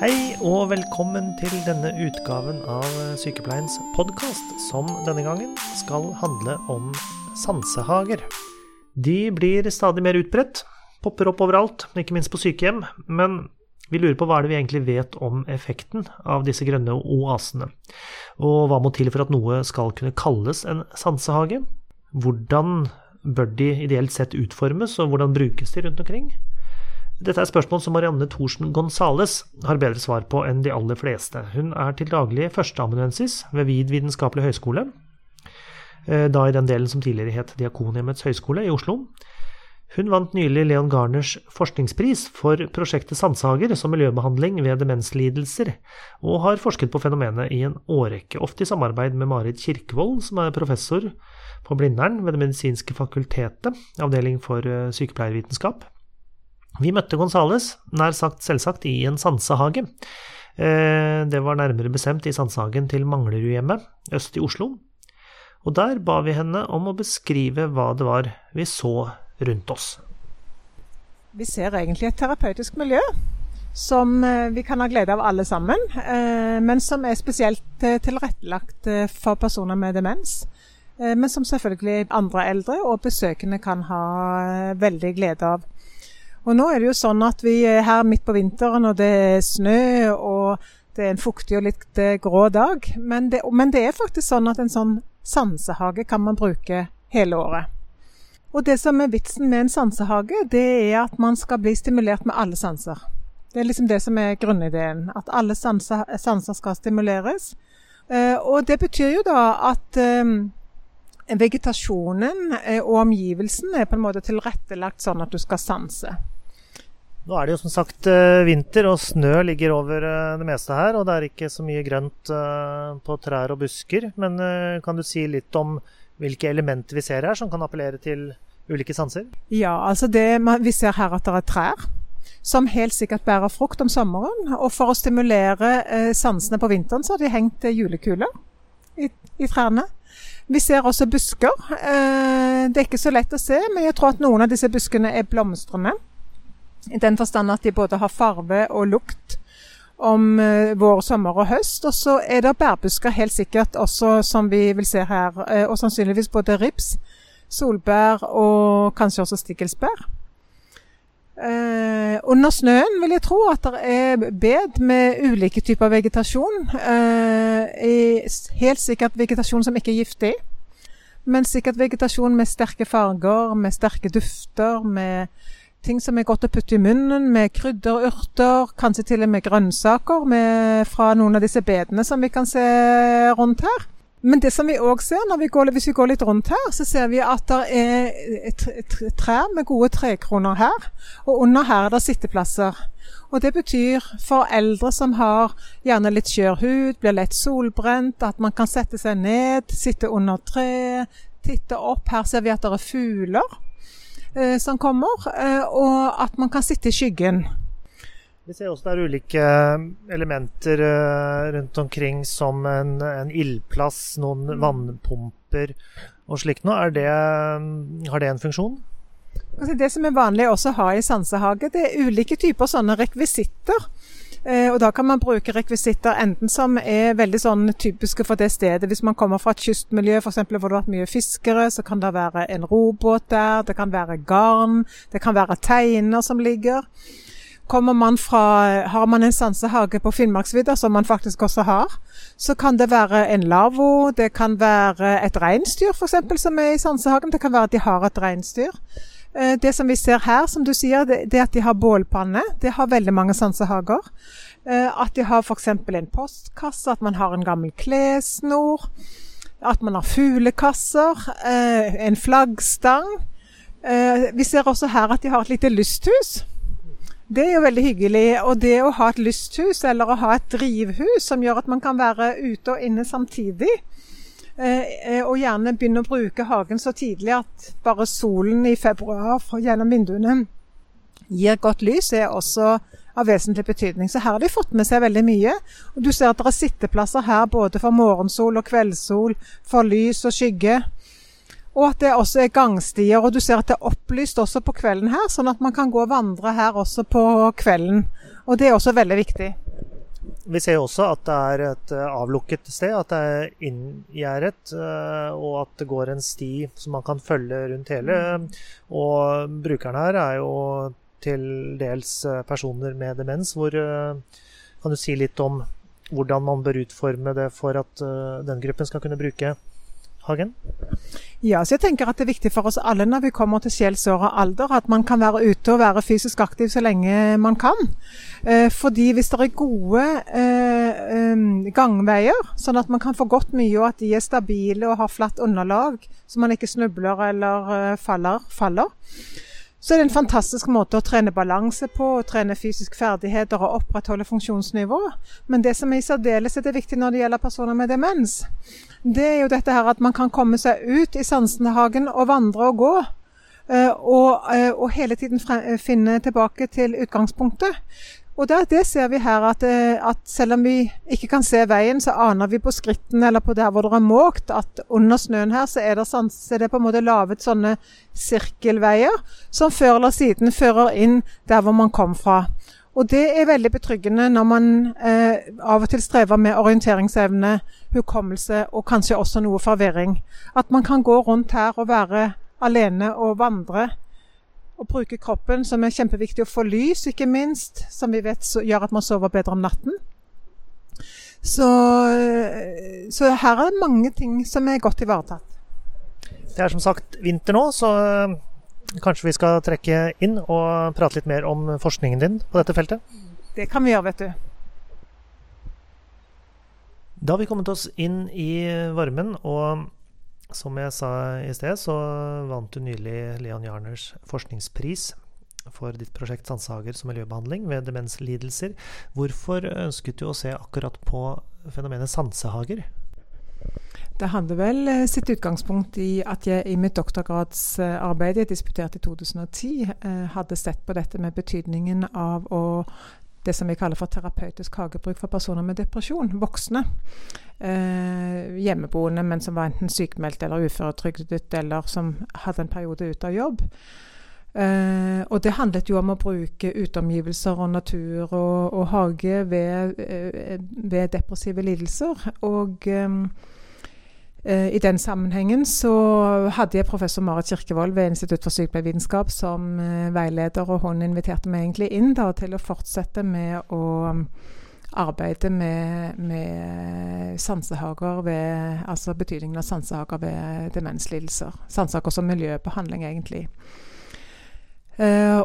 Hei og velkommen til denne utgaven av Sykepleiens podkast, som denne gangen skal handle om sansehager. De blir stadig mer utbredt, popper opp overalt, ikke minst på sykehjem. Men vi lurer på hva er det vi egentlig vet om effekten av disse grønne oasene? Og hva må til for at noe skal kunne kalles en sansehage? Hvordan bør de ideelt sett utformes, og hvordan brukes de rundt omkring? Dette er spørsmål som Marianne Thorsen Gonzales har bedre svar på enn de aller fleste. Hun er til daglig førsteamanuensis ved Vid vitenskapelig høgskole, eh, da i den delen som tidligere het Diakonhjemmets høgskole i Oslo. Hun vant nylig Leon Garners forskningspris for prosjektet Sandsager som miljøbehandling ved demenslidelser, og har forsket på fenomenet i en årrekke, ofte i samarbeid med Marit Kirkevold, som er professor på Blindern ved Det medisinske fakultetet, avdeling for eh, sykepleiervitenskap. Vi møtte Gonzales, nær sagt selvsagt, i en sansehage. Eh, det var nærmere bestemt i sansehagen til Manglerudhjemmet, øst i Oslo. Og der ba vi henne om å beskrive hva det var vi så rundt oss. Vi ser egentlig et terapeutisk miljø som eh, vi kan ha glede av alle sammen, eh, men som er spesielt tilrettelagt for personer med demens. Men som selvfølgelig andre eldre og besøkende kan ha veldig glede av. Og nå er det jo sånn at vi er her midt på vinteren, og det er snø og det er en fuktig og litt eh, grå dag. Men det, men det er faktisk sånn at en sånn sansehage kan man bruke hele året. Og det som er vitsen med en sansehage, det er at man skal bli stimulert med alle sanser. Det er liksom det som er grunnideen. At alle sanser, sanser skal stimuleres. Eh, og det betyr jo da at eh, vegetasjonen og omgivelsen er på en måte tilrettelagt sånn at du skal sanse. Nå er det jo som sagt eh, vinter, og snø ligger over eh, det meste her. Og det er ikke så mye grønt eh, på trær og busker. Men kan du si litt om hvilke elementer vi ser her som kan appellere til ulike sanser? Ja, altså det, vi ser her at det er trær som helt sikkert bærer frukt om sommeren. Og for å stimulere sansene på vinteren, så har de hengt julekuler i, i trærne. Vi ser også busker. Det er ikke så lett å se, men jeg tror at noen av disse buskene er blomstrende. I den forstand at de både har farve og lukt om uh, vår, sommer og høst. Og så er det bærbusker helt sikkert også, som vi vil se her. Uh, og sannsynligvis både rips, solbær og kanskje også stikkelsbær. Eh, under snøen vil jeg tro at det er bed med ulike typer vegetasjon. helt sikkert vegetasjon som ikke er giftig. Men sikkert vegetasjon med sterke farger, med sterke dufter, med ting som er godt å putte i munnen, med krydderurter, kanskje til og med grønnsaker med, fra noen av disse bedene som vi kan se rundt her. Men det som vi òg ser, vi går, hvis vi går litt rundt her, så ser vi at det er trær med gode trekroner her. Og under her er det sitteplasser. Og det betyr for eldre som har gjerne litt skjør hud, blir lett solbrent, at man kan sette seg ned, sitte under tre, titte opp. Her ser vi at det er fugler. Eh, som kommer, eh, og at man kan sitte i skyggen. Vi ser også det er ulike elementer eh, rundt omkring, som en, en ildplass, noen mm. vannpumper og slikt noe. Det, har det en funksjon? Altså det som er vanlig også å ha i sansehage, det er ulike typer sånne rekvisitter og da kan man bruke rekvisitter enten som er veldig sånn typiske for det stedet. Hvis man kommer fra et kystmiljø f.eks. hvor det har vært mye fiskere, så kan det være en robåt der. Det kan være garn. Det kan være teiner som ligger. Kommer man fra, Har man en sansehage på Finnmarksvidda, som man faktisk også har, så kan det være en lavvo, det kan være et reinsdyr f.eks. som er i sansehagen. Det kan være at de har et reinsdyr. Eh, det som vi ser her, som du sier, det, er at de har bålpanne. Det har veldig mange sansehager. Eh, at de har f.eks. en postkasse, at man har en gammel klessnor. At man har fuglekasser. Eh, en flaggstang. Vi ser også her at de har et lite lysthus. Det er jo veldig hyggelig. Og det å ha et lysthus eller å ha et drivhus som gjør at man kan være ute og inne samtidig, og gjerne begynne å bruke hagen så tidlig at bare solen i februar gjennom vinduene gir godt lys, er også av vesentlig betydning. Så her har de fått med seg veldig mye. Og du ser at det er sitteplasser her både for morgensol og kveldssol, for lys og skygge. Og at det også er gangstier, og du ser at det er opplyst også på kvelden her, sånn at man kan gå og vandre her også på kvelden. Og det er også veldig viktig. Vi ser jo også at det er et eh, avlukket sted, at det er inngjerdet, eh, og at det går en sti som man kan følge rundt hele. Og brukerne her er jo til dels eh, personer med demens. Hvor kan du si litt om hvordan man bør utforme det for at den gruppen skal kunne bruke Hagen? Ja, så jeg tenker at det er viktig for oss alle når vi kommer til sjelsår og alder, at man kan være ute og være fysisk aktiv så lenge man kan. Eh, fordi hvis det er gode eh, gangveier, sånn at man kan få gått mye, og at de er stabile og har flatt underlag, så man ikke snubler eller eh, faller, faller så er det en fantastisk måte å trene balanse på, å trene fysiske ferdigheter og opprettholde funksjonsnivå. Men det som i særdeleshet er viktig når det gjelder personer med demens, det er jo dette her at man kan komme seg ut i Sansenhagen og vandre og gå. Eh, og, eh, og hele tiden finne tilbake til utgangspunktet. Og det, det ser vi her at, eh, at, selv om vi ikke kan se veien, så aner vi på skrittene eller på der hvor det er måkt, at under snøen her så er det, sånn, så er på en måte laget sånne sirkelveier som før eller siden fører inn der hvor man kom fra. Og det er veldig betryggende når man eh, av og til strever med orienteringsevne, hukommelse og kanskje også noe forvirring. At man kan gå rundt her og være alene og vandre å bruke kroppen, som er kjempeviktig å få lys, ikke minst, som vi vet gjør at man sover bedre om natten. Så, så, her er det mange ting som er godt ivaretatt. Det er som sagt vinter nå, så eh, kanskje vi skal trekke inn og prate litt mer om forskningen din på dette feltet? Det kan vi gjøre, vet du. Da har vi kommet oss inn i varmen, og som jeg sa i sted, så vant du nylig Leon Jarners forskningspris for ditt prosjekt Sansehager som miljøbehandling ved demenslidelser. Hvorfor ønsket du å se akkurat på fenomenet sansehager? Det hadde vel eh, sitt utgangspunkt i at jeg i mitt doktorgradsarbeid, jeg disputerte i 2010, eh, hadde sett på dette med betydningen av å det som vi kaller for terapeutisk hagebruk for personer med depresjon, voksne. Eh, hjemmeboende, men som var enten sykmeldt eller uføretrygdet, eller som hadde en periode ute av jobb. Eh, og det handlet jo om å bruke uteomgivelser og natur og, og hage ved, eh, ved, depressive lidelser. Og Eh, I den sammenhengen så hadde jeg professor Marit Kirkevold ved Institutt for sykepleievitenskap som eh, veileder, og hun inviterte meg egentlig inn da, til å fortsette med å um, arbeide med, med sansehager ved Altså betydningen av sansehager ved demenslidelser. Sansehager som miljøbehandling, egentlig.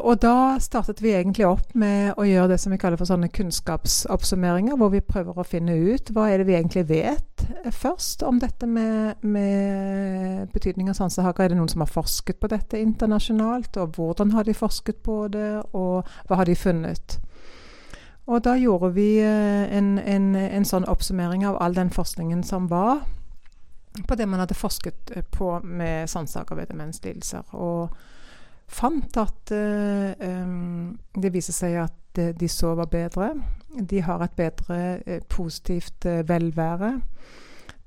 Og da startet vi egentlig opp med å gjøre det som vi kaller for sånne kunnskapsoppsummeringer, hvor vi prøver å finne ut hva er det vi egentlig vet først om dette med, med betydning av sansehager. Er det noen som har forsket på dette internasjonalt, og hvordan har de forsket på det, og hva har de funnet? Og da gjorde vi uh, en, en, en sånn oppsummering av all den forskningen som var på det man hadde forsket på med sansehager ved demenslidelser. og fant at uh, um, det viser seg at uh, de sover bedre. De har et bedre positivt velvære.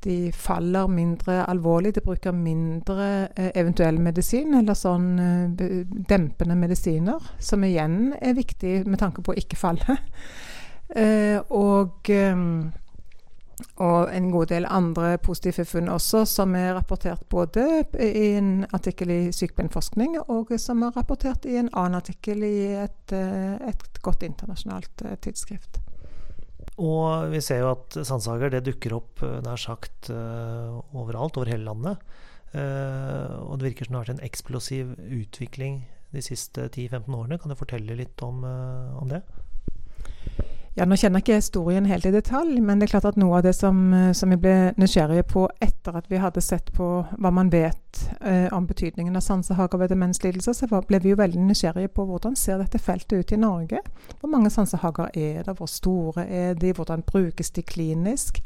De faller mindre alvorlig. De bruker mindre eventuell medisin, eller sånn dempende medisiner, som igjen er viktig med tanke på å ikke falle. og og en god del andre positive funn også, som er rapportert både i en artikkel i Sykepleierforskning, og som er rapportert i en annen artikkel i et, eh, et godt internasjonalt eh, tidsskrift. Og vi ser jo at Sandsager det dukker opp eh, nær sagt overalt, over hele landet. Og det virker som det har vært en eksplosiv utvikling de siste 10-15 årene. Kan du fortelle litt om, om det? Ja, Nå kjenner jeg ikke historien helt i detalj, men det er klart at noe av det som, eh, som vi ble nysgjerrige på etter at vi hadde sett på hva man vet eh, om betydningen av sansehager ved demenslidelser, så ble vi jo veldig nysgjerrige på hvordan ser dette feltet ut i Norge. Hvor mange sansehager er det, hvor store er de, hvordan brukes de klinisk?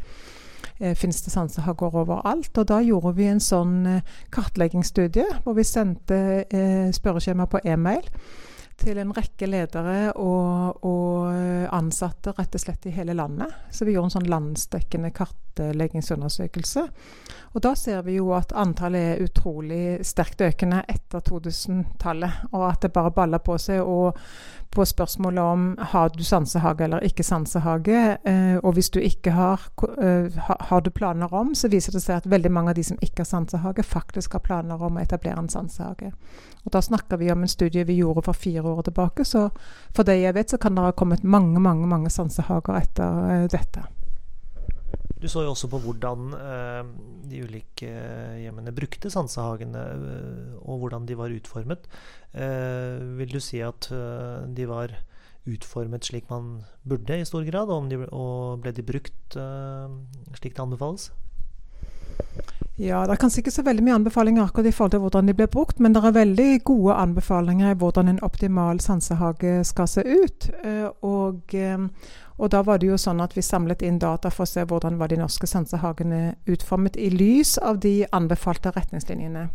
Eh, Fins det sansehager overalt? Og da gjorde vi en sånn eh, kartleggingsstudie hvor vi sendte eh, spørreskjema på e-mail til en rekke ledere og, og, ansatte rett og slett i hele landet. Så vi gjorde en sånn landsdekkende kartleggingsundersøkelse. Og da ser vi jo at antallet er utrolig sterkt økende etter 2000-tallet, og at det bare baller på seg. Og på spørsmålet om har du sansehage eller ikke sansehage. Eh, og hvis du ikke har, eh, har du planer om, så viser det seg at veldig mange av de som ikke har sansehage, faktisk har planer om å etablere en sansehage. Og Da snakker vi om en studie vi gjorde for fire år tilbake. Så for det jeg vet, så kan det ha kommet mange, mange, mange sansehager etter eh, dette. Du så jo også på hvordan eh, de ulike hjemmene brukte sansehagene, eh, og hvordan de var utformet. Eh, vil du si at eh, de var utformet slik man burde i stor grad, og, ble de brukt eh, slik det anbefales? Ja, Det er kanskje ikke så veldig mye anbefalinger akkurat i forhold til hvordan de blir brukt, men det er veldig gode anbefalinger i hvordan en optimal sansehage skal se ut. Og, og da var det jo sånn at vi samlet inn data for å se hvordan var de norske sansehagene utformet i lys av de anbefalte retningslinjene.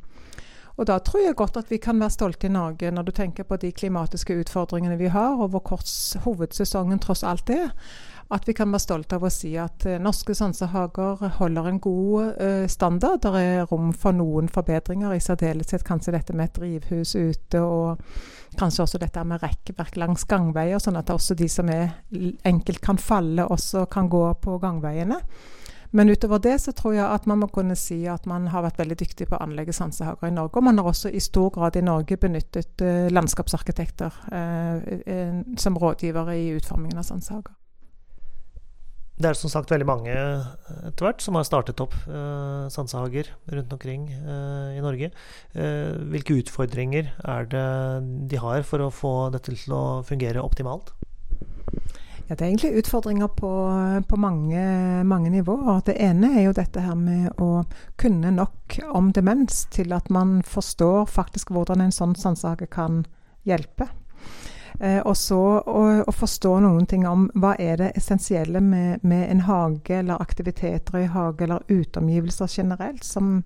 Og da tror jeg godt at vi kan være stolte i Norge når du tenker på de klimatiske utfordringene vi har, og hvor kort hovedsesongen tross alt er. At vi kan være stolte av å si at uh, norske sansehager holder en god uh, standard. Det er rom for noen forbedringer, i særdeleshet kanskje dette med et drivhus ute, og kanskje også dette med rekkverk langs gangveier, sånn at også de som er enkelt kan falle, også kan gå på gangveiene. Men utover det så tror jeg at man må kunne si at man har vært veldig dyktig på å anlegge sansehager i Norge. Og man har også i stor grad i Norge benyttet uh, landskapsarkitekter eh, som rådgivere i utformingen av sansehager. Det er som sagt veldig mange etter hvert som har startet opp eh, sansehager rundt omkring eh, i Norge. Eh, hvilke utfordringer er det de har for å få dette til å fungere optimalt? Ja, Det er egentlig utfordringer på, på mange, mange, nivåer. Det ene er jo dette her med å kunne nok om demens til at man forstår faktisk hvordan en sånn sansehage kan hjelpe. Eh, og så å, å, forstå noen ting om hva er det essensielle med, med, en hage, eller aktiviteter i hage, eller uteomgivelser generelt, som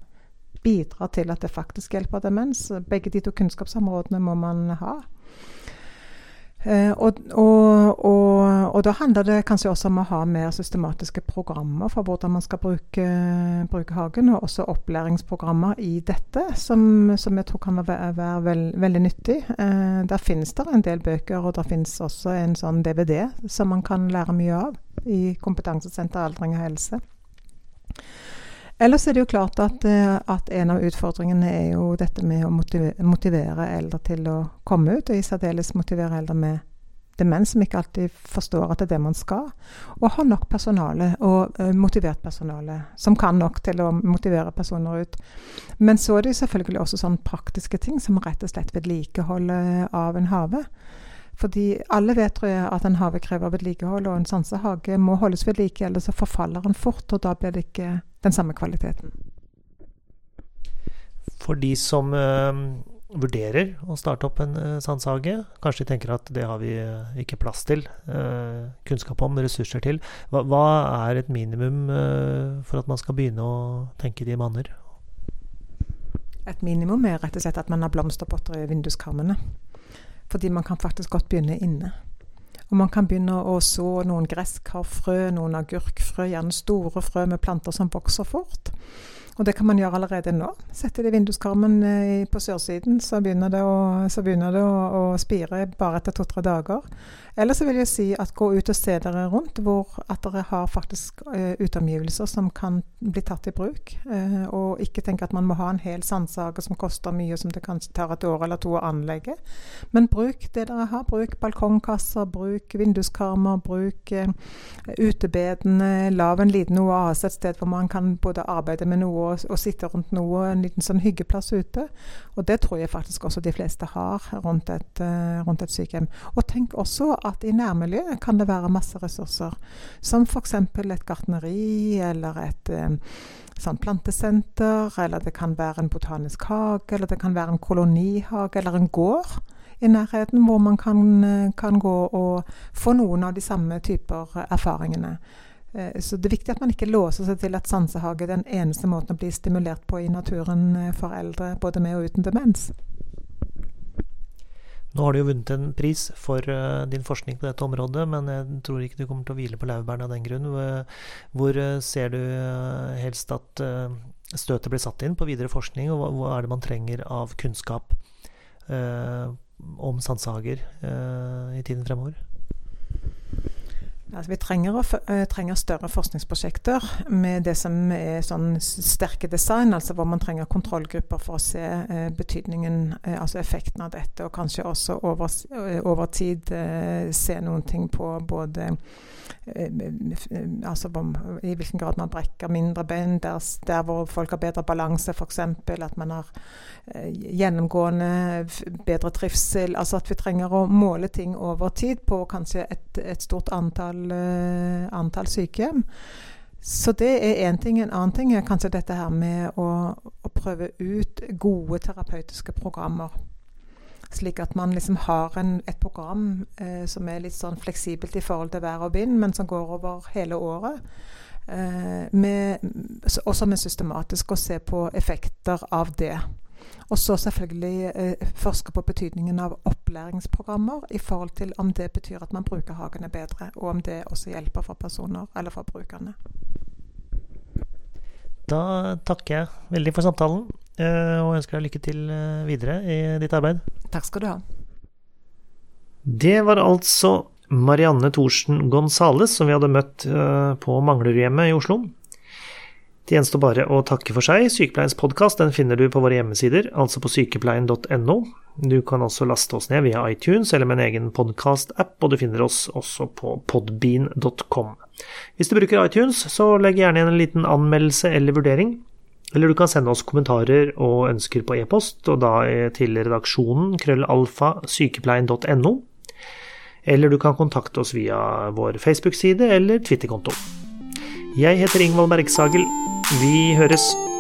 bidrar til at det faktisk hjelper demens. Begge de to kunnskapsområdene må man ha. Eh, og, og, og, og, da handler det kanskje også om å ha mer systematiske programmer for hvordan man skal bruke, bruke hagen, og også opplæringsprogrammer i dette, som, som jeg tror kan være, være veld, veldig nyttig. Eh, der finnes det en del bøker, og der finnes også en sånn DVD som man kan lære mye av i Kompetansesenter aldring og helse. Ellers er det jo klart at, eh, at, en av utfordringene er jo dette med å motivere, motivere eldre til å komme ut, og i særdeles motivere eldre med demens, som ikke alltid forstår at det er det man skal. Og ha nok personale, og uh, motivert personale, som kan nok til å motivere personer ut. Men så er det selvfølgelig også sånne praktiske ting, som rett og slett vedlikeholdet av en hage. Fordi alle vet tror jeg, at en hage krever vedlikehold, og en sansehage må holdes ved like, ellers så forfaller den fort, og da blir det ikke den samme kvaliteten. For de som uh, vurderer å starte opp en uh, sansehage, kanskje de tenker at det har vi uh, ikke plass til, kunnskap om, ressurser til. Hva, hva er et minimum for at man skal begynne å tenke de manner? Et minimum er rett og slett at man har blomsterpotter i vinduskarmene. Fordi man kan faktisk godt begynne inne. Og man kan begynne å så noen gresskarfrø, noen agurkfrø, gjerne store frø med planter som vokser fort. Og det kan man gjøre allerede nå. Sette det i vinduskarmen eh, på sørsiden, så begynner det, å, begynner det å, å spire bare etter to-tre dager. Eller så vil jeg si at gå ut og se dere rundt hvor at dere har faktisk uh, uteomgivelser som kan bli tatt i bruk. Uh, og ikke tenke at man må ha en hel sandsager som koster mye, som det kanskje tar et år eller to å anlegge. Men bruk det dere har. Bruk balkongkasser, bruk vinduskarmer, bruk uh, utebedene. Lag en liten oase et sted hvor man kan både arbeide med noe og, og sitte rundt noe. En liten sånn hyggeplass ute. Og det tror jeg faktisk også de fleste har rundt et, rundt et sykehjem. Og tenk også at i nærmiljøet kan det være masse ressurser. Som f.eks. et gartneri eller et eh, sånn plantesenter, eller det kan være en botanisk hage, eller det kan være en kolonihage eller en gård i nærheten hvor man kan, eh, kan gå og få noen av de samme typer erfaringene. Eh, så det er viktig at man ikke låser seg til at sansehage er den eneste måten å bli stimulert på i naturen for eldre, både med og uten demens. Nå har du jo vunnet en pris for uh, din forskning på dette området, men jeg tror ikke du kommer til å hvile på laurbærene av den grunn. Hvor, ser du helst at støtet blir satt inn på videre forskning, og hva, er det man trenger av kunnskap om sansehager i tiden fremover? Altså, vi trenger, uh, trenger, større forskningsprosjekter med det som er sånn sterke design, altså hvor man trenger kontrollgrupper for å se eh, betydningen, eh, altså effekten av dette, og kanskje også over, over tid se noen ting på både altså i hvilken grad man brekker mindre bein der, der hvor folk har bedre balanse, f.eks. At man har gjennomgående bedre trivsel. Altså at vi trenger å måle ting over tid på kanskje et, et stort antall eh, antall sykehjem. Så det er én ting. En annen ting er kanskje dette her med å, å, prøve ut gode terapeutiske programmer. Slik at man liksom har en, et program eh, som er litt sånn fleksibelt i forhold til vær og vind, men som går over hele året. Eh, med, også med systematisk å se på effekter av det. Og så selvfølgelig eh, forske på betydningen av opplæringsprogrammer i forhold til om det betyr at man bruker hagene bedre, og om det også hjelper for personer eller for brukerne. Da takker jeg veldig for samtalen, eh, og ønsker deg lykke til eh, videre i ditt arbeid. Takk skal du ha. Det var altså Marianne Thorsen Gonzales som vi hadde møtt eh, på Manglerudhjemmet i Oslo. Det gjenstår bare å takke for seg. Sykepleiens podkast finner du på våre hjemmesider, altså på sykepleien.no. Du kan også laste oss ned via iTunes eller med en egen podkast-app, og du finner oss også på podbean.com. Hvis du bruker iTunes, så legg gjerne igjen en liten anmeldelse eller vurdering. Eller du kan sende oss kommentarer og ønsker på e-post, og da til redaksjonen krøllalfa sykepleien.no. Eller du kan kontakte oss via vår Facebook-side eller Twitter-konto. Jeg heter Ingvald Bergsagel. Vi høres.